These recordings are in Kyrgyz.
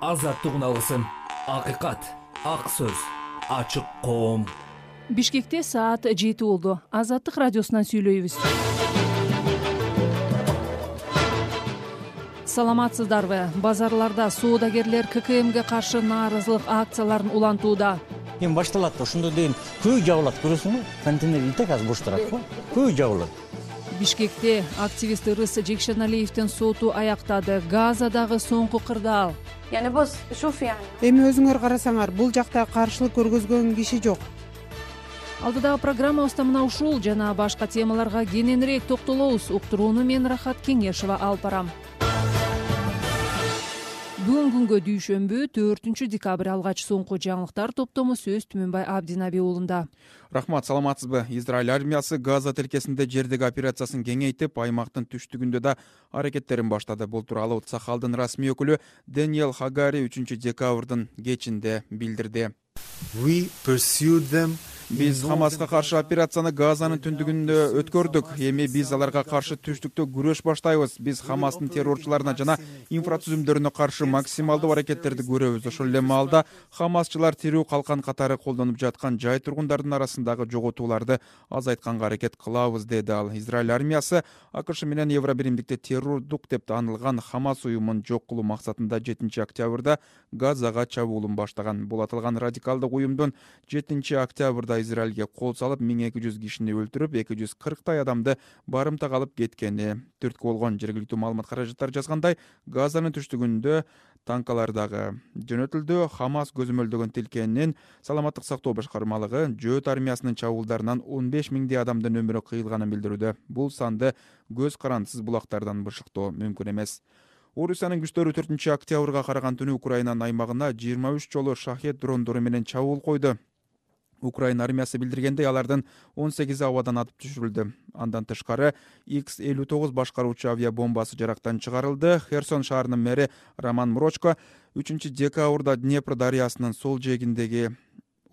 азаттык унаалсын акыйкат ак сөз ачык коом. Бишкекте саат жети болду. Азаттык радиосунан сүйлөйбүз. Саламатсыздарбы? Базарларда соодагерлер ккмге каршы нааразылык акцияларын улантууда. Эми башталат да ошондо дейин көй жабылат көрөсүңбү? Контейнер и так азыр бош турат го. Көй жабылат. Бишкекте активист ырыс жекшеналиевдин соту аяктады. Газадагы соңку кырдаал эми өзүңөр карасаңар бул жакта каршылык көргөзгөн киши жок. Алдыдагы программабызда мына ушул жана башка темаларга кененирээк токтолобуз. Уктурууну мен рахат кеңешова алып барам бүгүн күнгө дүйшөмбү төртүнчү декабрь алгач соңку жаңылыктар топтому сөз түмөнбай абдинаби уулунда. Рахмат саламатсызбы? Израиль армиясы газа тилкесинде жердеги операциясын кеңейтип аймактын түштүгүндө да аракеттерин баштады. Бул тууралуу цахалдын расмий өкүлү дэниел хагари үчүнчү декабрдын кечинде билдирди биз хамаска каршы операцияны газанын түндүгүндө өткөрдүк. Эми биз аларга каршы түштүктө күрөш баштайбыз. Биз хамастын террорчуларына жана инфратүзүмдөрүнө каршы максималдуу аракеттерди көрөбүз. Ошол эле маалда хамасчылар тирүү калкан катары колдонуп жаткан жай тургундардын арасындагы жоготууларды азайтканга аракет кылабыз деди ал. Израиль армиясы акш менен евро биримдикте террордук деп таанылган хамас уюмун жок кылуу максатында жетинчи октябрда газага чабуулун баштаган. Бул аталган радикалдык уюмдун жетинчи октябрда израилге кол салып миң эки жүз кишини өлтүрүп эки жүз кырктай адамды барымта кылып кеткени түрткү болгон. Жергиликтүү маалымат каражаттар жазгандай газанын түштүгүндө танкалар дагы жөнөтүлдү хамас көзөмөлдөгөн тилкенин саламаттык сактоо башкармалыгы жөөт армиясынын чабуулдарынан он беш миңдей адамдын өмүрү кыйылганын билдирүүдө. Бул санды көз карандысыз булактардан бышыктоо мүмкүн эмес. Орусиянын күчтөрү төртүнчү октябрга караган түнү украинанын аймагына жыйырма үч жолу шахет дрондору менен чабуул койду украина армиясы билдиргендей алардын он сегизи абадан атып түшүрүлдү. Андан тышкары икс элүү тогуз башкаруучу авиабомбасы жарактан чыгарылды. Херсон шаарынын мэри роман мрочко үчүнчү декабрда днепр дарыясынын сол жээгиндеги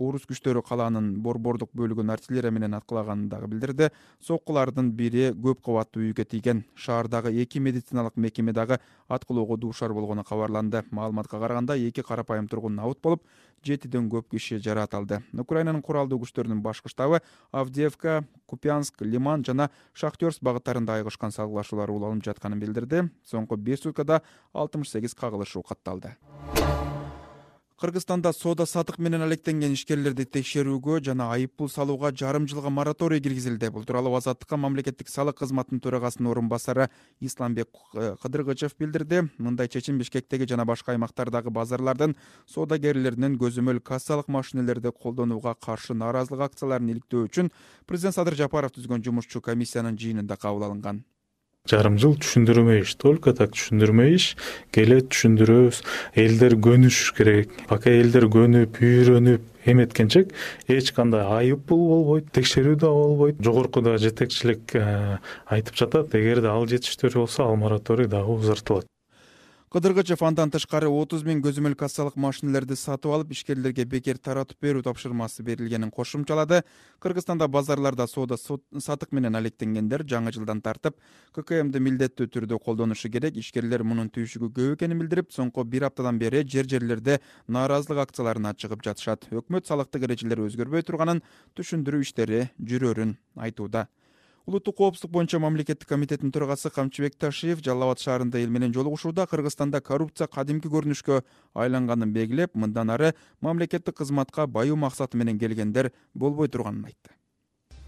орус күчтөрү калаанын борбордук бөлүгүн артиллерия менен аткылаганын дагы билдирди. Соккулардын бири көп кабаттуу үйгө тийген шаардагы эки медициналык мекеме дагы аткылоого дуушар болгону кабарланды. Маалыматка караганда эки карапайым тургун абут болуп жетиден көп киши жараат алды. Украинанын куралдуу күчтөрүнүн башкы штабы авдеевка купянск лиман жана шахтерск багыттарында айыгышкан салгылашуулар уланып жатканын билдирди. Соңку беш суткада алтымыш сегиз кагылышуу катталды кыргызстанда соода сатык менен алектенген ишкерлерди текшерүүгө жана айып пул салууга жарым жылга мораторий киргизилди. Бул тууралуу азаттыкка мамлекеттик салык кызматынын төрагасынын орун басары исламбек э, кыдыргычев билдирди. Мындай чечим бишкектеги жана башка аймактардагы базарлардын соодагерлеринин көзөмөл кассалык машинелерди колдонууга каршы нааразылык акцияларын иликтөө үчүн президент садыр жапаров түзгөн жумушчу комиссиянын жыйынында кабыл алынган жарым жыл түшүндүрмө иш только так түшүндүрмө иш келет түшүндүрөбүз. Элдер көнүшүш керек. Пока элдер көнүп үйрөнүп эметкенче эч кандай айып пул болбойт текшерүү да болбойт. Жогоркуда жетекчилик э, айтып жатат. Эгерде ал жетиштүү болсо ал мораторий дагы узартылат кыдыргычев андан тышкары отуз миң көзөмөл кассалык машинелерди сатып алып ишкерлерге бекер таратып берүү тапшырмасы берилгенин кошумчалады. Кыргызстанда базарларда соода сатык менен алектенгендер жаңы жылдан тартып ккмди милдеттүү түрдө колдонушу керек. Ишкерлер мунун түйшүгү көп экенин билдирип соңку бир аптадан бери жер жерлерде нааразылык акцияларына чыгып жатышат. Өкмөт салыктык эрежелер өзгөрбөй турганын түшүндүрүү иштери жүрөрүн айтууда улуттук коопсуздук боюнча мамлекеттик комитеттин төрагасы камчыбек ташиев жалал абад шаарында эл менен жолугушууда кыргызстанда коррупция кадимки көрүнүшкө айланганын белгилеп мындан ары мамлекеттик кызматка баюу максаты менен келгендер болбой турганын айтты.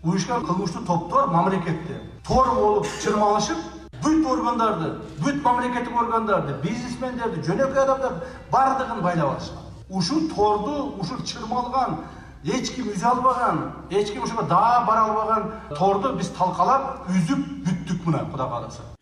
Уюшкан кылмыштуу топтор мамлекетте. Тор болуп чырмалышып бүт органдарды бүт мамлекеттик органдарды бизнесмендерди жөнөкөй адамдарды баардыгын байлап алышкан. Ушул торду ушул чырмалган эч ким үзө албаган эч ким ошого даа бара албаган торду биз талкалап үзүп бүттүк мына кудай кааласа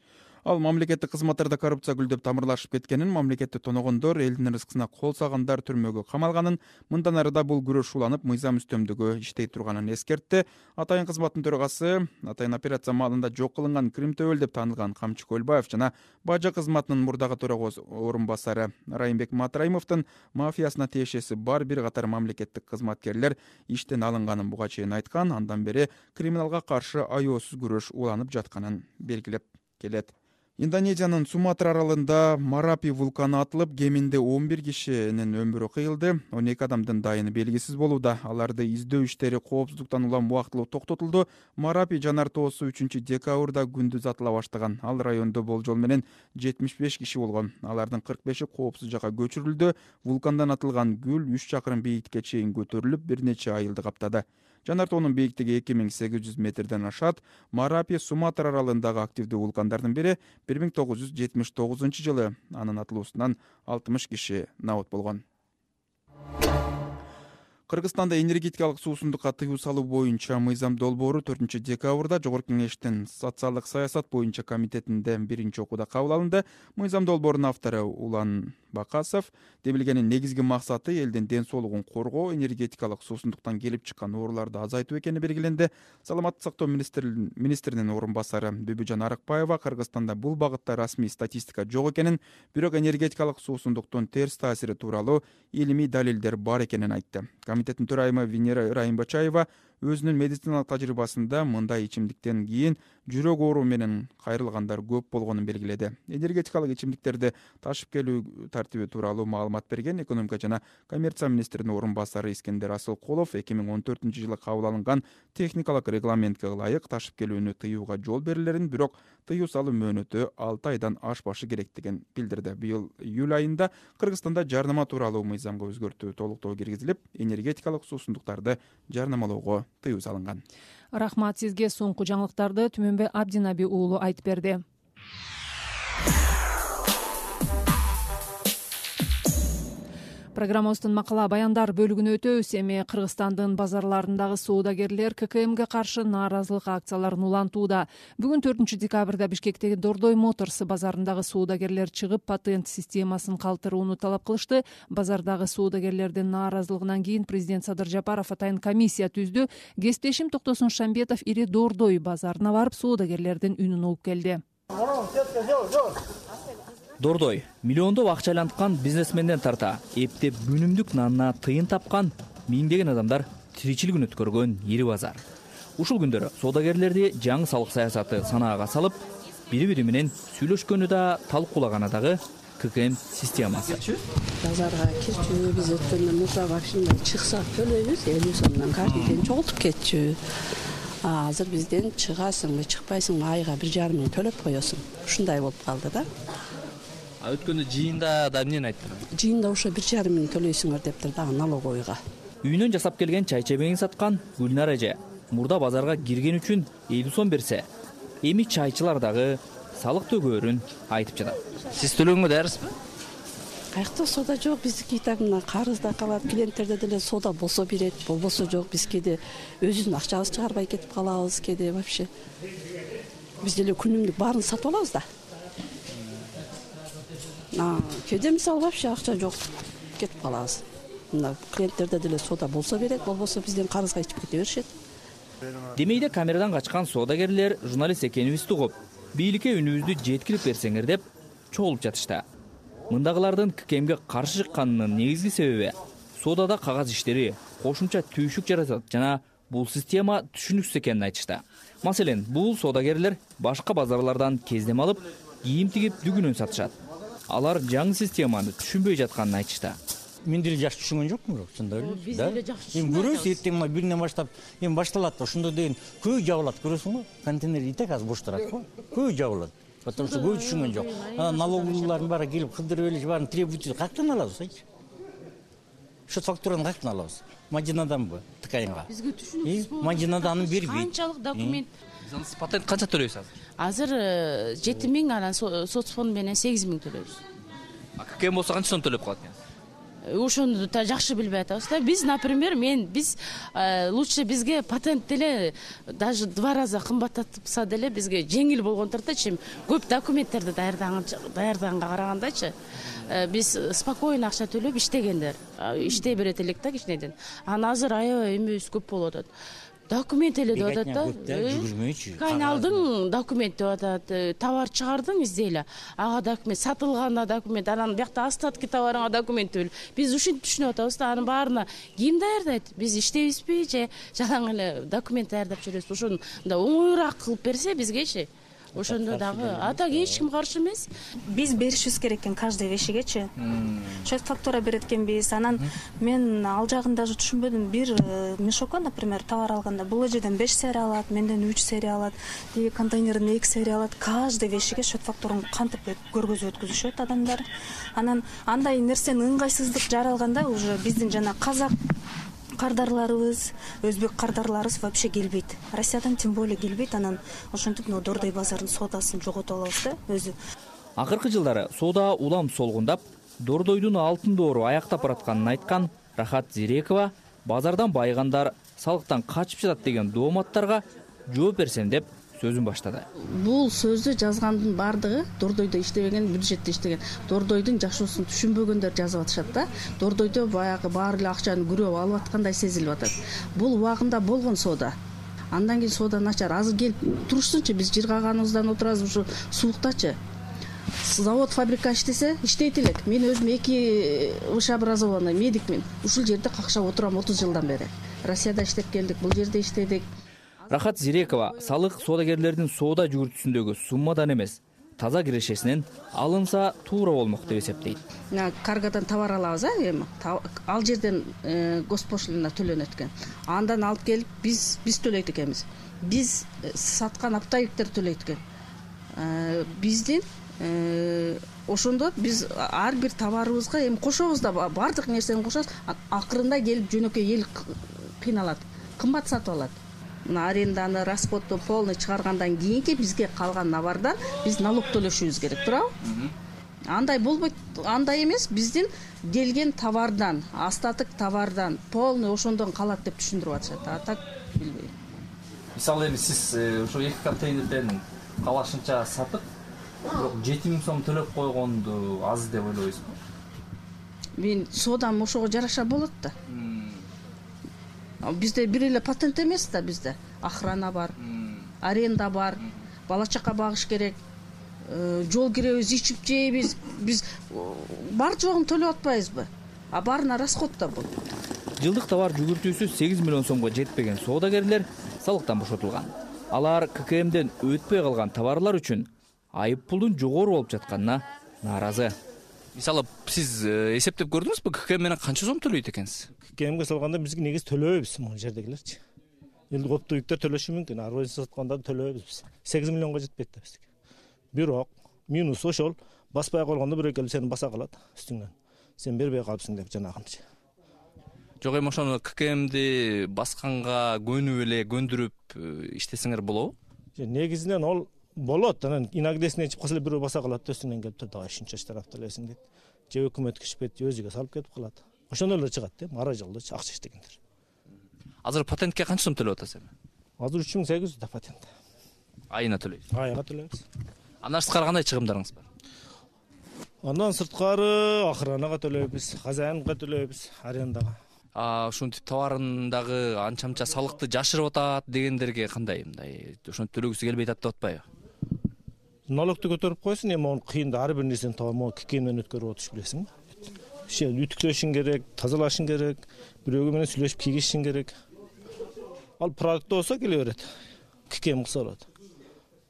ал мамлекеттик кызматтарда коррупция гүлдөп тамырлашып кеткенин мамлекетти тоногондор элдин ырыскысына кол салгандар түрмөгө камалганын мындан ары да бул күрөш уланып мыйзам үстөмдүгү иштей турганын эскертти. Атайын кызматтын төрагасы атайын операция маалында жок кылынган крим төбөл деп таанылган камчы көлбаев жана бажы кызматынын мурдагы төрага орун басары райымбек матраимовдун мафиясына тиешеси бар бир катар мамлекеттик кызматкерлер иштен алынганын буга чейин айткан. Андан бери криминалга каршы аяосуз күрөш уланып жатканын белгилеп келет индонезиянын суматра аралында марапи вулканы атылып кеминде он бир кишинин өмүрү кыйылды. Он эки адамдын дайыны белгисиз болууда. Аларды издөө иштери коопсуздуктан улам убактылуу токтотулду. Марапи жанар тоосу үчүнчү декабрда күндүз атыла баштаган. Ал райондо болжол менен жетимиш беш киши болгон. Алардын кырк беши коопсуз жакка көчүрүлдү. Вулкандан атылган күл үч чакырым бийиктикке чейин көтөрүлүп бир нече айылды каптады жанар тоонун бийиктиги эки миң сегиз жүз метрден ашат марапи суматра аралындагы активдүү вулкандардын бири бир миң тогуз жүз жетимиш тогузунчу жылы анын атылуусунан алтымыш киши набыт болгон кыргызстанда энергетикалык суусундукка тыюу салуу боюнча мыйзам долбоору төртүнчү декабрда жогорку кеңештин социалдык саясат боюнча комитетинде биринчи окууда кабыл алынды. Мыйзам долбоорунун автору улан бакасов. Демилгенин негизги максаты элдин ден соолугун коргоо энергетикалык суусундуктан келип чыккан ооруларды азайтуу экени белгиленди. Саламаттык сактоо министринин орун басары бүбүжан арыкбаева кыргызстанда бул багытта расмий статистика жок экенин бирок энергетикалык суусундуктун терс таасири тууралуу илимий далилдер бар экенин айтты комитеттин төрайымы венера райымбачаева өзүнүн медициналык тажрыйбасында мындай ичимдиктен кийин жүрөк оору менен кайрылгандар көп болгонун белгиледи. Энергетикалык ичимдиктерди ташып келүү тартиби тууралуу маалымат берген экономика жана коммерция министринин орун басары искендер асылкулов эки миң он төртүнчү жылы кабыл алынган техникалык регламентке ылайык ташып келүүнү тыюуга жол берилерин бирок тыюу салуу мөөнөтү алты айдан ашпашы керектигин билдирди. Быйыл июль айында кыргызстанда жарнама тууралуу мыйзамга өзгөртүү толуктоо киргизилип энергетикалык суусундуктарды жарнамалоого тыюу салынган. Рахмат сизге соңку жаңылыктарды түмөнбай абдинаби уулу айтып берди программабыздын макала баяндар бөлүгүнө өтөбүз эми кыргызстандын базарларындагы соодагерлер ккмге каршы нааразылык акцияларын улантууда. Бүгүн төртүнчү декабрда бишкектеги дордой моторс базарындагы соодагерлер чыгып патент системасын калтырууну талап кылышты. Базардагы соодагерлердин нааразылыгынан кийин президент садыр жапаров атайын комиссия түздү. Кесиптешим токтосун шамбетов ири дордой базарына барып соодагерлердин үнүн угуп келди дордой миллиондоп акча айланткан бизнесменден тарта. Эптеп күнүмдүк нанына тыйын тапкан миңдеген адамдар тиричилигин өткөргөн ири базар. Ушул күндөрү соодагерлерди жаңы салык саясаты санаага салып бири бири менен сүйлөшкөнү да талкуулаганы дагы ккм системасы. Базарга кирчү биз өткөндө мурда вообще мындай чыксак төлөйбүз элүү сомдон каждый день чогултуп кетчү. Азыр бизден чыгасыңбы чыкпайсыңбы айга бир жарым миң төлөп коесуң ушундай болуп калды да өткөндө жыйында да эмнени айттыр жыйында ошо бир жарым миң төлөйсүңөр дептир дагы налоговыйга үйүнөн жасап келген чай чебеңин саткан гүлнар эже мурда базарга кирген үчүн элүү сом берсе эми чайчылар дагы салык төгөөрүн айтып жатат. Сиз төлөгөнгө даярсызбы? Каякта соода жок биздики так мына карызда калат клиенттерде деле соода болсо берет болбосо жок биз кээде өзүбүздүн акчабызды чыгарбай кетип калабыз кээде вообще. Биз деле күнүмдүк баарын сатып алабыз да кээде мисалы вообще акча жок. Кетип калабыз. Мына клиенттерде деле соода болсо берет болбосо бизден карызга ичип кете беришет. Демейде камерадан качкан соодагерлер журналист экенибизди угуп бийликке үнүбүздү жеткирип берсеңер деп чогулуп жатышты. Мындагылардын ккмге каршы чыкканынын негизги себеби соодада кагаз иштери кошумча түйшүк жаратат жана бул система түшүнүксүз экенин айтышты. Маселен бул соодагерлер башка базарлардан кездеме алып кийим тигип дүгүнөн сатышат алар жаңы системаны түшүнбөй жатканын айтышты. Мен деле жакшы түшүнгөн жокмун бирок чындап эле биз деле жакшы түшүнбөй эми көрөбүз эртең мына биринен баштап эми башталат да ошондо деген көбү жабылат көрөсүңбү? Контейнер и так азыр бош турат го. Көбү жабылат? Потому что көбү түшүнгөн жок. Анан налоговыйлардын баары келип кыдырып эле баарын требуйт каяктан алабыз айчы счет фактураны каяктан алабыз? Мадинаданбы ткнга бизге түшүнүксүз болуп мадинада аны бербейт. канчалык документ. Сиз патент канча төлөйсүз азыр азыр э, жети миң анан соц фонд менен сегиз миң төлөйбүз. Ккм болсо канча сом төлөп калат экенсиз э, ошону да жакшы билбей атабыз да. Биз например мен биз э, лучше бизге патент деле даже два раза кымбаттатса деле бизге жеңил болгон чем көп документтерди даярдаганга карагандачы биз спокойно акча төлөп иштегендер. Иштей берет элек да кичинекейден анан азыр аябай эмебиз көп болуп атат документ эле деп атат да. Көп да жүгүрмөйчү ткань алдың документ деп атат. Э, товар чыгардың изделие ага документ сатылганына документ анан биякта остатки товарыңа документ б биз ушинтип түшүнүп атабыз да анын баарына ким даярдайт? Биз иштейбизби же жалаң эле документ даярдап жүрөбүзбү ошону мындай оңоюраак кылып берсе бизгечи ошондо дагы. а так эч ким каршы эмес. Биз беришибиз керек экен каждый вещигечи шет фактура берет экенбиз анан мен ал жагын даже түшүнбөдүм. Бир э, мешокко например товар алганда. Бул эжеден беш серия алат менден үч серия алат тиги контейнерден эки серия алат. Каждый вещиге счет фактураны кантип көргөзүп өткүзүшөт адамдар. Анан андай нерсени ыңгайсыздык жаралганда уже биздин жана казак кардарларыбыз өзбек кардарларыбыз вообще келбейт. Россиядан тем более келбейт анан ошентип могу дордой базардын соодасын жоготуп алабыз да өзү. Акыркы жылдары соода улам солгундап дордойдун алтын доору аяктап баратканын айткан рахат зирекова базардан байыгандар салыктан качып жатат деген дооматтарга жооп берсем деп сөзүн баштады. Бул сөздү жазгандын баардыгы дордойдо иштебеген бюджетте иштеген. Дордойдун жашоосун түшүнбөгөндөр жазып атышат да дордойдо баягы баары эле акчаны күрөп алып аткандай сезилип атат. Бул убагында болгон соода. Андан кийин соода начар азыр келип турушсунчу биз жыргаганыбыздан отурабыз ушу сууктачы завод фабрика иштесе иштейт элек. Мен өзүм эки высшее образованный медикмин. Ушул жерде какшап отурам отуз жылдан бери. Россияда иштеп келдик бул жерде иштедик рахат зирекова салык соодагерлердин соода жүгүртүүсүндөгү суммадан эмес таза кирешесинен алынса туура болмок деп эсептейт. Мына каргодан товар алабыз э эми ал жерден э, госпошлина төлөнөт экен андан алып келип биз биз төлөйт экенбиз. Биз э, саткан оптовиктер төлөйт экен. Э, биздин ошондо биз ар бир товарыбызга эми кошобуз да баардык нерсени кошобуз акырында келип жөнөкөй эл кыйналат кымбат сатып алат мына аренданы расходду полный чыгаргандан кийинки бизге калган набардан биз налог төлөшүбүз керек туурабы? Андай болбойт андай эмес биздин келген товардан остаток товардан полный ошондон калат деп түшүндүрүп атышат а так билбейм. Мисалы эми сиз э, ошо эки контейнерден калашынча сатып бирок жети миң сом төлөп койгонду аз деп ойлобойсузбу мен соодам ошого жараша болот да бизде бир эле патент эмес да бизде. Охрана бар аренда бар бала чака багыш керек. Э, жол киребиз ичип жейбиз. Биз э, бар жогун төлөп атпайбызбы? А баарына расход да бул жылдык товар жүгүртүүсү сегиз миллион сомго жетпеген соодагерлер салыктан бошотулган. Алар ккмден өтпөй калган товарлар үчүн айып пулдун жогору болуп жатканына нааразы мисалы сиз э, эсептеп көрдүңүзбү ккм менен канча сом төлөйт экенсиз? Ккмге салганда биз негизи төлөбөйбүз могу жердегилерчи. Оптовиктер төлөшү мүмкүн ар боюнча сатканда төлөбөйбүз биз сегиз миллионго жетпейт да бизге. Бирок минусу ошол баспай койгондо бирөө келип сени баса калат үстүңөн. Сен бербей калыпсың деп жанагынчы. Жок эми ошону ккмди басканга көнүп эле көндүрүп э, иштесеңер болобу? Негизинен ол болот. Анан иногдесин ичип калса эле бирөө баса калат да үстүңөн келип туруп давай ушунча штраф төлөйсүң дейт же өкмөткө ишпейт же өзүгө салып кетип калат. Ошондой эле чыгат да эми ара жолдочу акча иштегендер. Азыр патентке канча сом төлөп атасыз эми азыр үч миң сегиз жүз да патент. Айына төлөйсүз? Айга төлөйбүз. Андан сырткары кандай чыгымдарыңыз бар? Андан сырткары охранага төлөйбүз хозяинга төлөйбүз арендага ушинтип товарын дагы анча мынча салыкты жашырып атат дегендерге кандай мындай ошентип төлөгүсү келбей атат деп атпайбы налогду көтөрүп койсун эми мону кыйын да ар бир нерсени могу ккмден өткөрүп отуруш билесиңби үтүктөшүң керек тазалашың керек бирөөгө менен сүйлөшүп кийгизишиң керек. Ал продукт болсо келе берет ккм кылса болот.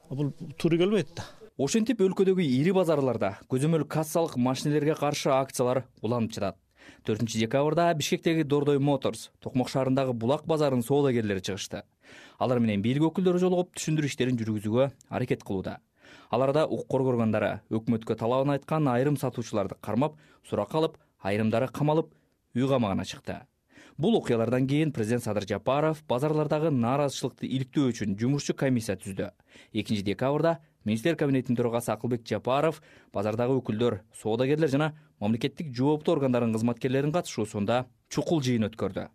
Бул туура келбейт да. Ошентип өлкөдөгү ири базарларда көзөмөл кассалык машинелерге каршы акциялар уланып жатат. Төртүнчү декабрда бишкектеги дордой моторс токмок шаарындагы булак базарынын соодагерлери чыгышты. Алар менен бийлик өкүлдөрү жолугуп түшүндүрүү иштерин жүргүзүүгө аракет кылууда аларда укук коргонгондары өкмөткө талабын айткан айрым сатуучуларды кармап суракка алып айрымдары камалып үй камагына чыкты. Бул окуялардан кийин президент садыр жапаров базарлардагы нааразычылыкты иликтөө үчүн жумушчу комиссия түздү. Экинчи декабрда министрлер кабинетинин төрагасы акылбек жапаров базардагы өкүлдөр соодагерлер жана мамлекеттик жооптуу органдардын кызматкерлеринин катышуусунда чукул жыйын өткөрдү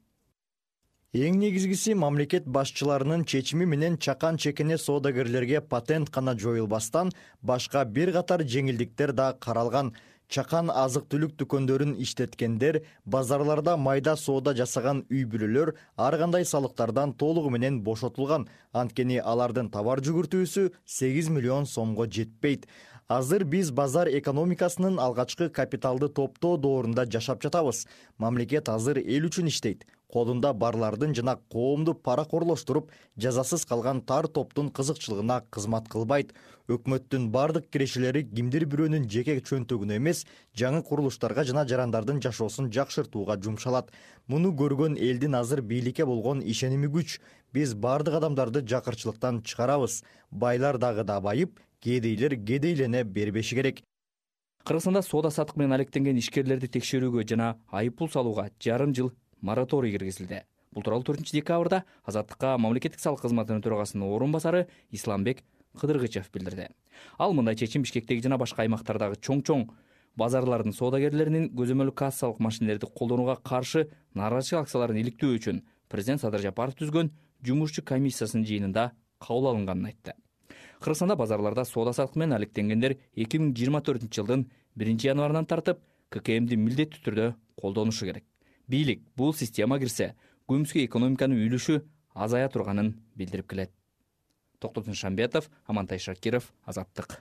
эң негизгиси мамлекет башчыларынын чечими менен чакан чекене соодагерлерге патент гана жоюлбастан башка бир катар жеңилдиктер да каралган. Чакан азык түлүк дүкөндөрүн иштеткендер базарларда майда соода жасаган үй бүлөлөр ар кандай салыктардан толугу менен бошотулган. Анткени алардын товар жүгүртүүсү сегиз миллион сомго жетпейт. Азыр биз базар экономикасынын алгачкы капиталды топтоо доорунда жашап жатабыз. Мамлекет азыр эл үчүн иштейт колунда барлардын жана коомду паракорлоштуруп жазасыз калган тар топтун кызыкчылыгына кызмат кылбайт. Өкмөттүн баардык кирешелери кимдир бирөөнүн жеке чөнтөгүнө эмес жаңы курулуштарга жана жарандардын жашоосун жакшыртууга жумшалат. Муну көргөн элдин азыр бийликке болгон ишеними күч биз баардык адамдарды жакырчылыктан чыгарабыз. Байлар дагы да байып кедейлер кедейлене бербеши керек. Кыргызстанда соода саттык менен алектенген ишкерлерди текшерүүгө жана айып пул салууга жарым жыл мораторий киргизилди. Бул тууралуу төртүнчү декабрда азаттыкка мамлекеттик салык кызматынын төрагасынын орун басары исламбек кыдыргычев билдирди. Ал мындай чечим бишкектеги жана башка аймактардагы чоң чоң базарлардын соодагерлеринин көзөмөлдүү кассалык машинелерди колдонууга каршы нааразычылык акцияларын иликтөө үчүн президент садыр жапаров түзгөн жумушчу комиссиясынын жыйынында кабыл алынганын айтты. Кыргызстанда базарларда соода саттык менен алектенгендер эки миң жыйырма төртүнчү жылдын биринчи январынан тартып ккмди милдеттүү түрдө колдонушу керек бийлик бул система кирсе көмүскө экономиканын үлүшү азая турганын билдирип келет. Токтотун шамбетов амантай шакиров азаттык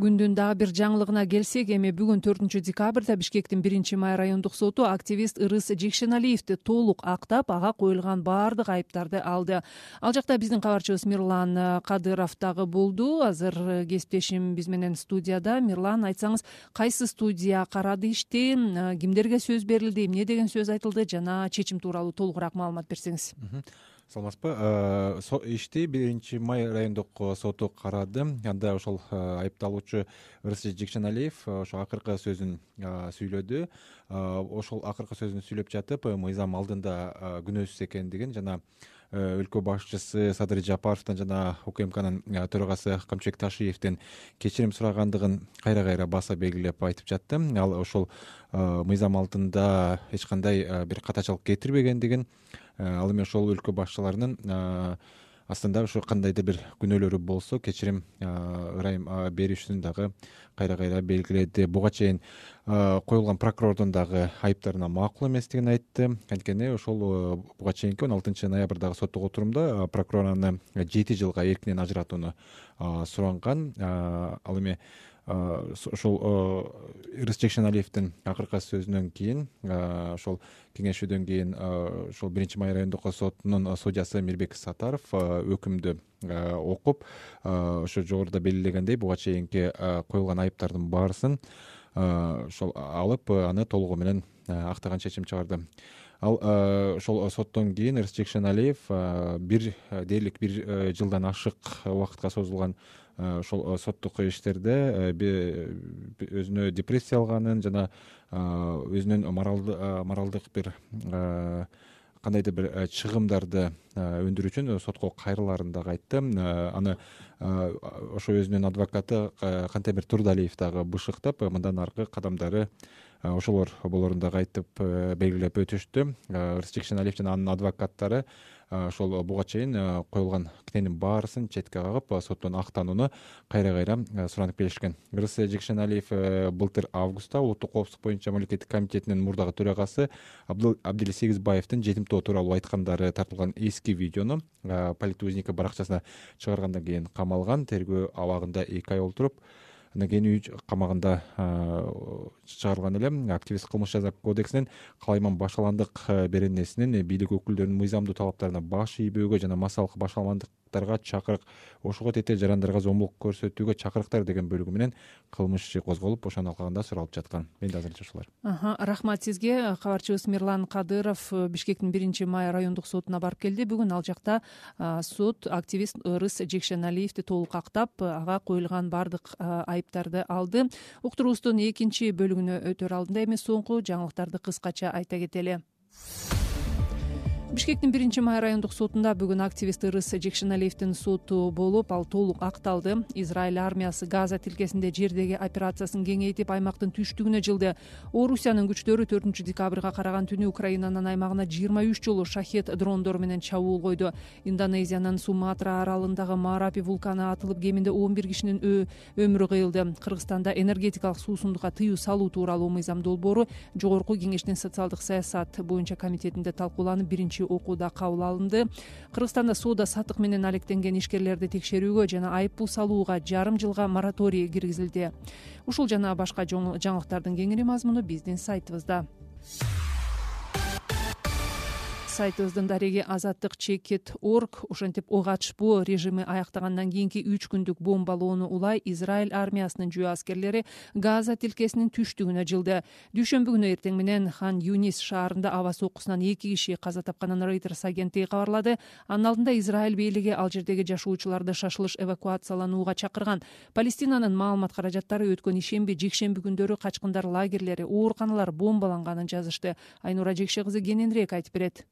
күндүн дагы бир жаңылыгына келсек эми бүгүн төртүнчү декабрда бишкектин биринчи май райондук соту активист ырыс жекшеналиевди толук актап ага коюлган баардык айыптарды алды. Ал жакта биздин кабарчыбыз мирлан кадыров дагы болду. Азыр кесиптешим биз менен студияда. Мирлан айтсаңыз кайсы студия карады ишти? Кимдерге сөз берилди? Эмне деген сөз айтылды? Жана чечим тууралуу толугураак маалымат берсеңиз саламатсызбы э, ишти биринчи май райондук соту карады. Анда ошол э, айыпталуучу ырыс жекшеналиев э, ошо акыркы сөзүн сүйлөдү. Ошол акыркы сөзүн сүйлөп жатып мыйзам алдында күнөөсүз экендигин жана өлкө башчысы садыр жапаровдон жана укмкнын төрагасы камчыбек ташиевден кечирим сурагандыгын кайра кайра баса белгилеп айтып жатты. Ал ошол мыйзам алдында эч кандай бир катачылык кетирбегендигин Э, ал эми ошол өлкө башчыларынын э, астында ушу кандайдыр бир күнөөлөрү болсо кечирим э, ырайым беришүүнү дагы кайра кайра белгиледи буга чейин коюлган прокурордун дагы айыптарына макул эместигин айтты. Анткени ошол буга чейинки он алтынчы ноябрдагы соттук отурумда прокурор аны жети жылга эркинен ажыратууну суранган. Ал эми ошол ырыс жекшеналиевдин акыркы сөзүнөн кийин ошол кеңешүүдөн кийин ошол биринчи май райондук сотунун судьясы мирбек сатаров өкүмдү окуп ошо жогоруда белгилегендей буга чейинки коюлган айыптардын баарысын ошол алып аны толугу менен актаган чечим чыгарды. Ал ошол соттон кийин ырыс жекшеналиев бир дээрлик бир жылдан ашык убакытка созулган ошол соттук иштерде өзүнө депрессия алганын жана өзүнүн моралдык бир кандайдыр бир чыгымдарды өндүрүү үчүн сотко кайрылаарын дагы айтты аны ошо өзүнүн адвокаты кантемир турдалиев дагы бышыктап мындан аркы кадамдары ошолор болорун дагы айтып белгилеп өтүштү. Ырыс жекшеналиев жана анын адвокаттары ошол буга чейин коюлган кненин баарысын четке кагып соттон актанууну кайра кайра суранып келишкен. Ырыс жекшеналиев э, былтыр августта улуттук коопсуздук боюнча мамлекеттик комитетинин мурдагы төрагасы абдил сегизбаевдин жетим тоо тууралуу айткандары тартылган эски видеону полит узника баракчасына чыгаргандан кийин камалган тергөө абагында эки ай олтуруп андан кийин үй камагында чыгарылган эле активист кылмыш жаза кодексинин калайман башаландык беренесинин бийлик өкүлдөрүнүн мыйзамдуу талаптарына баш ийбөөгө жана массалык башаламандык чакырык ошого тете жарандарга зомбулук көрсөтүүгө чакырыктар деген бөлүгү менен кылмыш иши козголуп ошону алкагында суралып жаткан. Менде азырынча ушулар. Рахмат сизге. Кабарчыбыз мирлан кадыров бишкектин биринчи май райондук сотуна барып келди. Бүгүн ал жакта сот активист ырыс жекшеналиевди толук актап ага коюлган баардык айыптарды алды. Уктуруубуздун экинчи бөлүгүнө өтөр алдында эми соңку жаңылыктарды кыскача айта кетели бишкектин биринчи май райондук сотунда бүгүн активист ырыс жекшеналиевдин соту болуп ал толук акталды. Израиль армиясы газа тилкесинде жердеги операциясын кеңейтип аймактын түштүгүнө жылды. Орусиянын күчтөрү төртүнчү декабрга караган түнү украинанын аймагына жыйырма үч жолу шахет дрондору менен чабуул койду. Индонезиянын суматра аралындагы марапи вулканы атылып кеминде он бир кишинин өмүрү кыйылды. Кыргызстанда энергетикалык суусундукка тыюу салуу тууралуу мыйзам долбоору жогорку кеңештин социалдык саясат боюнча комитетинде талкууланып биринчи окууда кабыл алынды. Кыргызстанда соода саттык менен алектенген ишкерлерди текшерүүгө жана айып пул салууга жарым жылга мораторий киргизилди. Ушул жана башка жаңылыктардын кеңири мазмуну биздин сайтыбызда сайтыбыздын дареги азаттык чекит орг ошентип ок атышпоо режими аяктагандан кийинки үч күндүк бомбалоону улай израиль армиясынын жү аскерлери газа тилкесинин түштүгүнө жылды. Дүйшөмбү күнү эртең менен хан юнис шаарында аба соккусунан эки киши каза тапканын рейтерс агенттиги кабарлады. Анын алдында израиль бийлиги ал жердеги жашоочуларды шашылыш эвакуацияланууга чакырган. Палестинанын маалымат каражаттары өткөн ишемби жекшемби күндөрү качкындар лагерлери ооруканалар бомбаланганын жазышты. Айнура жекше кызы кененирээк айтып берет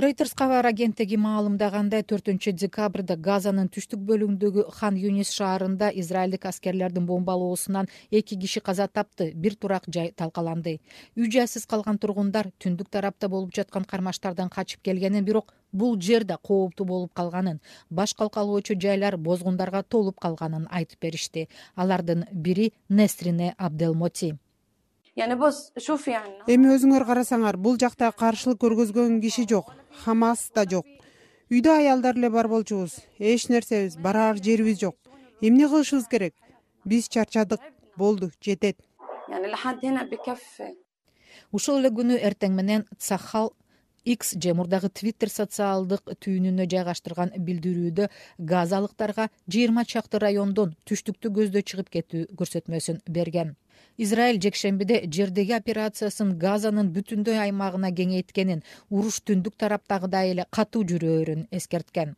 рейтерс кабар агенттиги маалымдагандай төртүнчү декабрда газанын түштүк бөлүгүндөгү хан юнис шаарында израилдик аскерлердин бомбалоосунан эки киши каза тапты бир турак жай талкаланды. Үй жайсыз калган тургундар түндүк тарапта болуп жаткан кармаштардан качып келгенин бирок бул жер да кооптуу болуп калганын баш калкалоочу жайлар бозгундарга толуп калганын айтып беришти. Алардын бири нестрине абделмоти эми өзүңөр карасаңар бул жакта каршылык көргөзгөн киши жок хамас да жок. Үйдө аялдар эле бар болчубуз эч нерсебиз бараар жерибиз жок. Эмне кылышыбыз керек? Биз чарчадык болду жетет. Ушул эле күнү эртең менен цахал x же мурдагы твиттер социалдык түйүнүнө жайгаштырган билдирүүдө газалыктарга жыйырма чакты райондон түштүктү көздөй чыгып кетүү көрсөтмөсүн берген израиль жекшембиде жердеги операциясын газанын бүтүндөй аймагына кеңейткенин уруш түндүк тараптагыдай эле катуу жүрөөрүн эскерткен.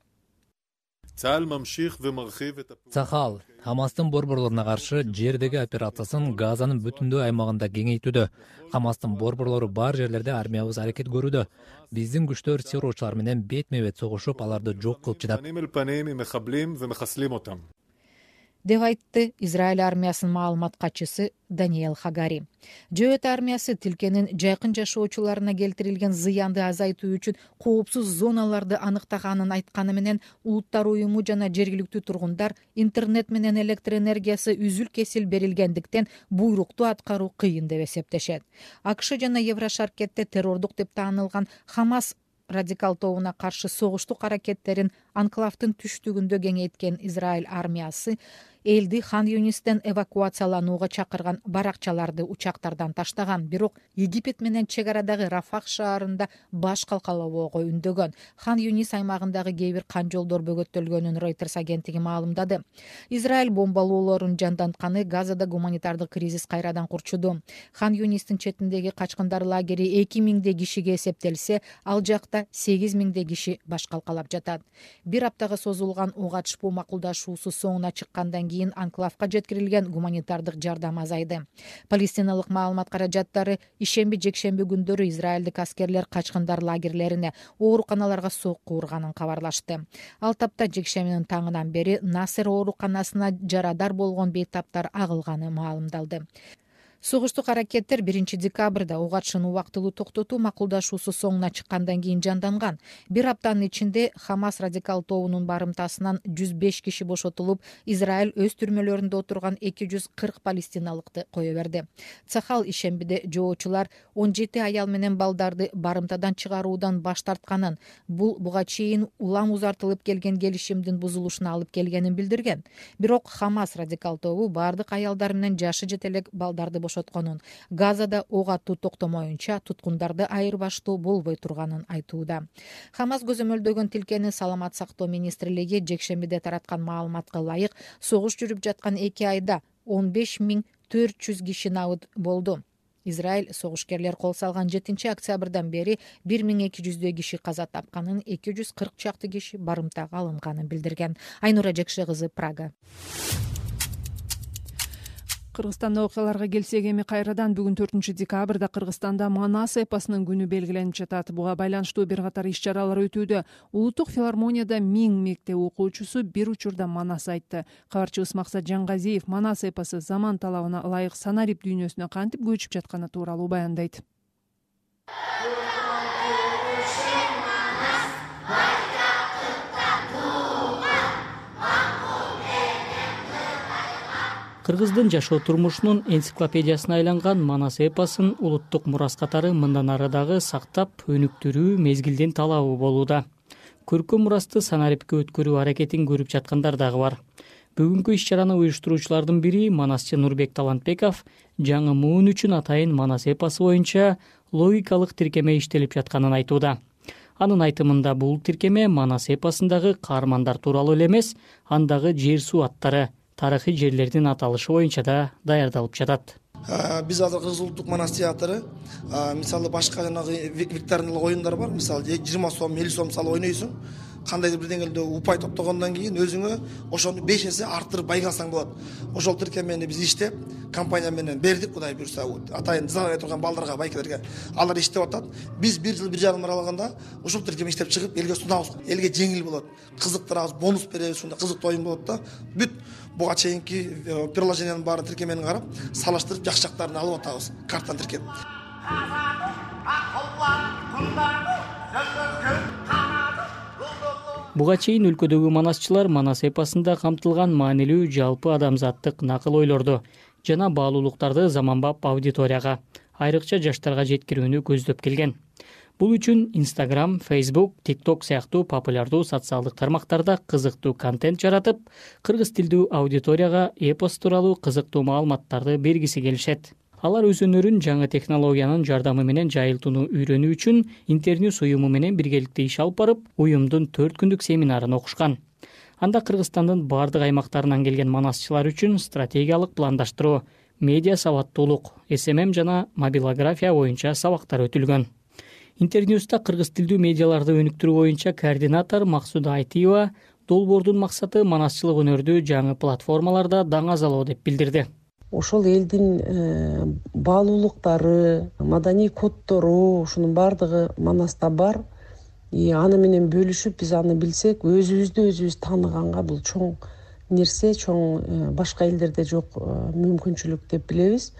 Цахал хамастын борборлоруна каршы жердеги операциясын газанын бүтүндөй аймагында кеңейтүүдө. Хамастын борборлору бар жерлерде армиябыз аракет көрүүдө. Биздин күчтөр террорчулар менен бетме бет согушуп аларды жок кылып жатат деп айтты израиль армиясынын маалымат катчысы даниэл хагари. Жөөт армиясы тилкенин жакын жашоочуларына келтирилген зыянды азайтуу үчүн коопсуз зоналарды аныктаганын айтканы менен улуттар уюму жана жергиликтүү тургундар интернет менен электр энергиясы үзүл кесил берилгендиктен буйрукту аткаруу кыйын деп эсептешет. Акш жана евро шаркетте террордук деп таанылган хамас радикал тобуна каршы согуштук аракеттерин анклавдын түштүгүндө кеңейткен израиль армиясы элди хан юнистен эвакуацияланууга чакырган баракчаларды учактардан таштаган. Бирок египет менен чек арадагы рафах шаарында баш калкалабоого үндөгөн. Хан юнис аймагындагы кээ бир кан жолдор бөгөттөлгөнүн рейтерс агенттиги маалымдады. Израиль бомбалоолорун жандантканы газада гуманитардык кризис кайрадан курчуду. Хан юнистин четиндеги качкындар лагери эки миңдей кишиге эсептелсе ал жакта сегиз миңдей киши баш калкалап жатат бир аптага созулган ок атышпоо макулдашуусу соңуна чыккандан кийин анклавка жеткирилген гуманитардык жардам азайды. Палестиналык маалымат каражаттары ишемби жекшемби күндөрү израилдик аскерлер качкындар лагерлерине ооруканаларга сокку урганын кабарлашты. Ал тапта жекшембинин таңынан бери насер ооруканасына жарадар болгон бейтаптар агылганы маалымдалды согуштук аракеттер биринчи декабрда ок атышууну убактылуу токтотуу макулдашуусу соңуна чыккандан кийин жанданган. Бир аптанын ичинде хамас радикал тобунун барымтасынан жүз беш киши бошотулуп израиль өз түрмөлөрүндө отурган эки жүз кырк палестиналыкты кое берди. Цахал ишембиде жоочулар он жети аял менен балдарды барымтадан чыгаруудан баш тартканын бул буга чейин улам узартылып келген келишимдин бузулушуна алып келгенин билдирген. Бирок хамас радикал тобу баардык аялдар менен жашы жете элек балдарды бошотконун газада ок атуу токтомоюнча туткундарды айырбаштоо болбой турганын айтууда. Хамас көзөмөлдөгөн тилкени саламат сактоо министрлиги жекшембиде тараткан маалыматка ылайык согуш жүрүп жаткан эки айда он беш миң төрт жүз киши набыт болду. Израиль согушкерлер кол салган жетинчи октябрдан бери бир миң эки жүздөй киши каза тапканын эки жүз кырк чакты киши барымтага алынганын билдирген. Айнура жекше кызы прага кыргызстандык окуяларга келсек эми кайрадан бүгүн төртүнчү декабрда кыргызстанда манас эпосунун күнү белгиленип жатат. Буга байланыштуу бир катар иш чаралар өтүүдө. Улуттук филармонияда миң мектеп окуучусу бир учурда манас айтты. Кабарчыбыз максат жангазиев манас эпосу заман талабына ылайык санарип дүйнөсүнө кантип көчүп жатканы тууралуу баяндайт кыргыздын жашоо турмушунун энциклопедиясына айланган манас эпосун улуттук мурас катары мындан ары дагы сактап өнүктүрүү мезгилдин талабы болууда. Көркөм мурасты санарипке өткөрүү аракетин көрүп жаткандар дагы бар. Бүгүнкү иш чараны уюштуруучулардын бири манасчы нурбек талантбеков жаңы муун үчүн атайын манас эпосу боюнча логикалык тиркеме иштелип жатканын айтууда. Анын айтымында бул тиркеме манас эпосундагы каармандар тууралуу эле эмес андагы жер суу аттары тарыхый жерлердин аталышы боюнча да даярдалып жатат. Биз азыр кыргыз улуттук манас театры мисалы башка жанагы викториналык оюндар бар. Мисалы жыйырма сом элүү сом салып ойнойсуң кандайдыр бирдеңелерде упай топтогондон кийин өзүңө ошону беш эсе арттырып байгасаң болот. Ошол тиркемени биз иштеп компания менен бердик кудай буюрса. Атайын дизайнер турган балдарга байкелерге алар иштеп атат. Биз бир жыл бир жарым аралыгында ушул тиркемени иштеп чыгып элге сунабыз элге жеңил болот. Кызыктырабыз бонус беребиз ушундай кызыктуу оюн болот да. Бүт буга чейинки э, приложениянын баарын тиркемени карап салыштырып жакшы жактарын алып атабыз картаны тиркеп буга чейин өлкөдөгү манасчылар манас эпосунда камтылган маанилүү жалпы адамзаттык накыл ойлорду жана баалуулуктарды заманбап аудиторияга айрыкча жаштарга жеткирүүнү көздөп келген. Бул үчүн инстаграм фейсбук тикток сыяктуу популярдуу социалдык тармактарда кызыктуу контент жаратып кыргыз тилдүү аудиторияга эпос тууралуу кызыктуу маалыматтарды бергиси келишет алар өзүнөрүн жаңы технологиянын жардамы менен жайылтууну үйрөнүү үчүн интерньюс уюму менен биргеликте иш алып барып уюмдун төрт күндүк семинарын окушкан. Анда кыргызстандын баардык аймактарынан келген манасчылар үчүн стратегиялык пландаштыруу медиа сабаттуулук смм жана мобилография боюнча сабактар өтүлгөн. Интерньюста кыргыз тилдүү медиаларды өнүктүрүү боюнча координатор максуда айтиева долбоордун максаты манасчылык өнөрдү жаңы платформаларда даңазалоо деп билдирди ошол элдин э, баалуулуктары маданий коддору ушунун баардыгы манаста бар. И аны менен бөлүшүп биз аны билсек өзүбүздү өзүбүз тааныганга бул чоң нерсе чоң э, башка элдерде жок э, мүмкүнчүлүк деп билебиз.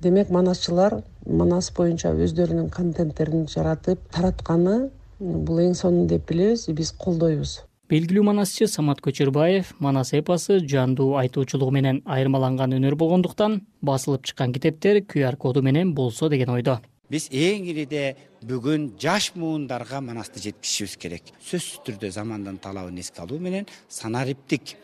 Демек манасчылар манас боюнча өздөрүнүн контенттерин жаратып таратканы бул эң сонун деп билебиз биз колдойбуз белгилүү манасчы самат көчөрбаев манас эпосу жандуу айтуучулугу менен айырмаланган өнөр болгондуктан басылып чыккан китептер кр коду менен болсо деген ойдо. Биз эң ириде бүгүн жаш муундарга манасты жеткизишибиз керек. Сөзсүз түрдө замандын талабын эске алуу менен санариптик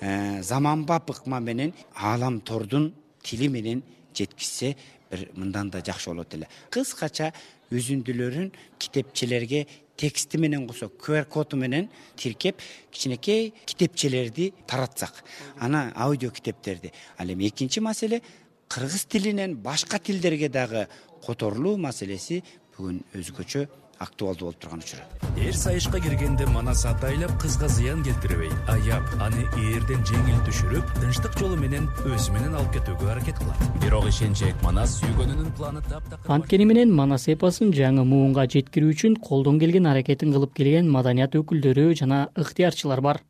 э, заманбап ыкма менен ааламтордун тили менен жеткизсе бир мындан да жакшы болот эле. Кыскача үзүндүлөрүн китепчелерге тексти менен кошо кр коду менен тиркеп кичинекей китепчелерди таратсак. Анан аудио китептерди. Ал эми экинчи маселе кыргыз тилинен башка тилдерге дагы которулуу маселеси бүгүн өзгөчө актуалдуу болуп турган учуру. Эр сайышка киргенде манас атайлап кызга зыян келтирбей аяп аны ээрден жеңил түшүрүп тынчтык жолу менен өзү менен алып кетүүгө аракет кылат. Бирок ишенчек манас сүйгөнүнүн планы таптакыр анткени менен манас эпосун жаңы муунга жеткирүү үчүн колдон келген аракетин кылып келген маданият өкүлдөрү жана ыктыярчылар бар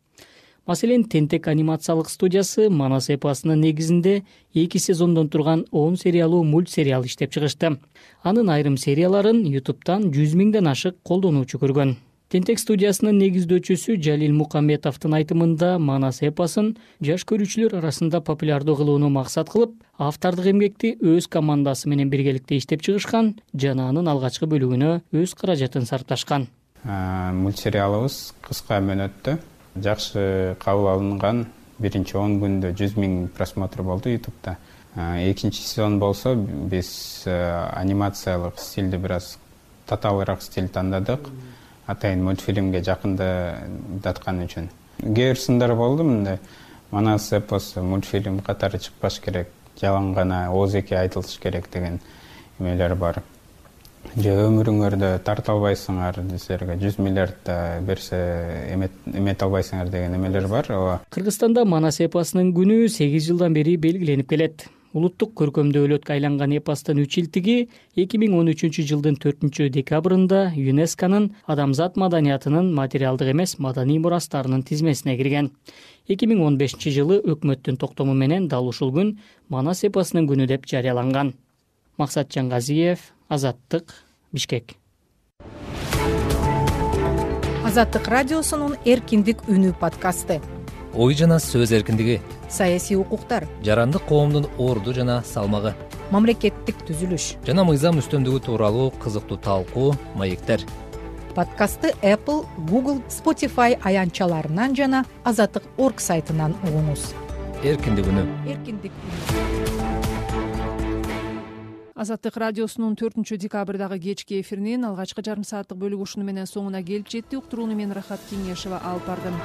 маселен тентек анимациялык студиясы манас эпосунун негизинде эки сезондон турган он сериялуу мультсериал иштеп чыгышты. Анын айрым серияларын ютубтан жүз миңден ашык колдонуучу көргөн. Тентек студиясынын негиздөөчүсү жалил мукамбетовдун айтымында манас эпосун жаш көрүүчүлөр арасында популярдуу кылууну максат кылып автордук эмгекти өз командасы менен биргеликте иштеп чыгышкан жана анын алгачкы бөлүгүнө өз каражатын сарпташкан. Мультсериалыбыз кыска мөөнөттө жакшы кабыл алынган биринчи он күндө жүз миң просмотр болду ютубта. Экинчи сезон болсо биз анимациялык стилди бир аз татаалыраак стиль тандадык. Атайын мультфильмге жакындаткан үчүн. Кээ бир сындар болду мындай. Манас эпосу мультфильм катары чыкпаш керек жалаң гана ооз эки айтылыш керек деген эмелер бар же өмүрүңөрдө тарта албайсыңар силерге жүз миллиард берсе эмете албайсыңар деген эмелер бар. Ооба. Кыргызстанда манас эпосунун күнү сегиз жылдан бери белгиленип келет. Улуттук көркөмдүүлөткө айланган эпостун үч илтиги эки миң он үчүнчү жылдын төртүнчү декабрында юнесконун адамзат маданиятынын материалдык эмес маданий мурастарынын тизмесине кирген эки миң он бешинчи жылы өкмөттүн токтому менен дал ушул күн манас эпосунун күнү деп жарыяланган. Максат жангазиев азаттык бишкек. Азаттык радиосунун эркиндик үнү подкасты. Ой жана сөз эркиндиги. Саясий укуктар. Жарандык коомдун орду жана салмагы. Мамлекеттик түзүлүш. Жана мыйзам үстөмдүгү тууралуу кызыктуу талкуу маектер. Подкастты apple google spotify аянтчаларынан жана азаттык орг сайтынан угуңуз. Эркиндик үнү. Эркиндик азаттык радиосунун төртүнчү декабрдагы кечки эфиринин алгачкы жарым сааттык бөлүгү ушуну менен соңуна келип жетти. Уктурууну мен рахат кеңешова алып бардым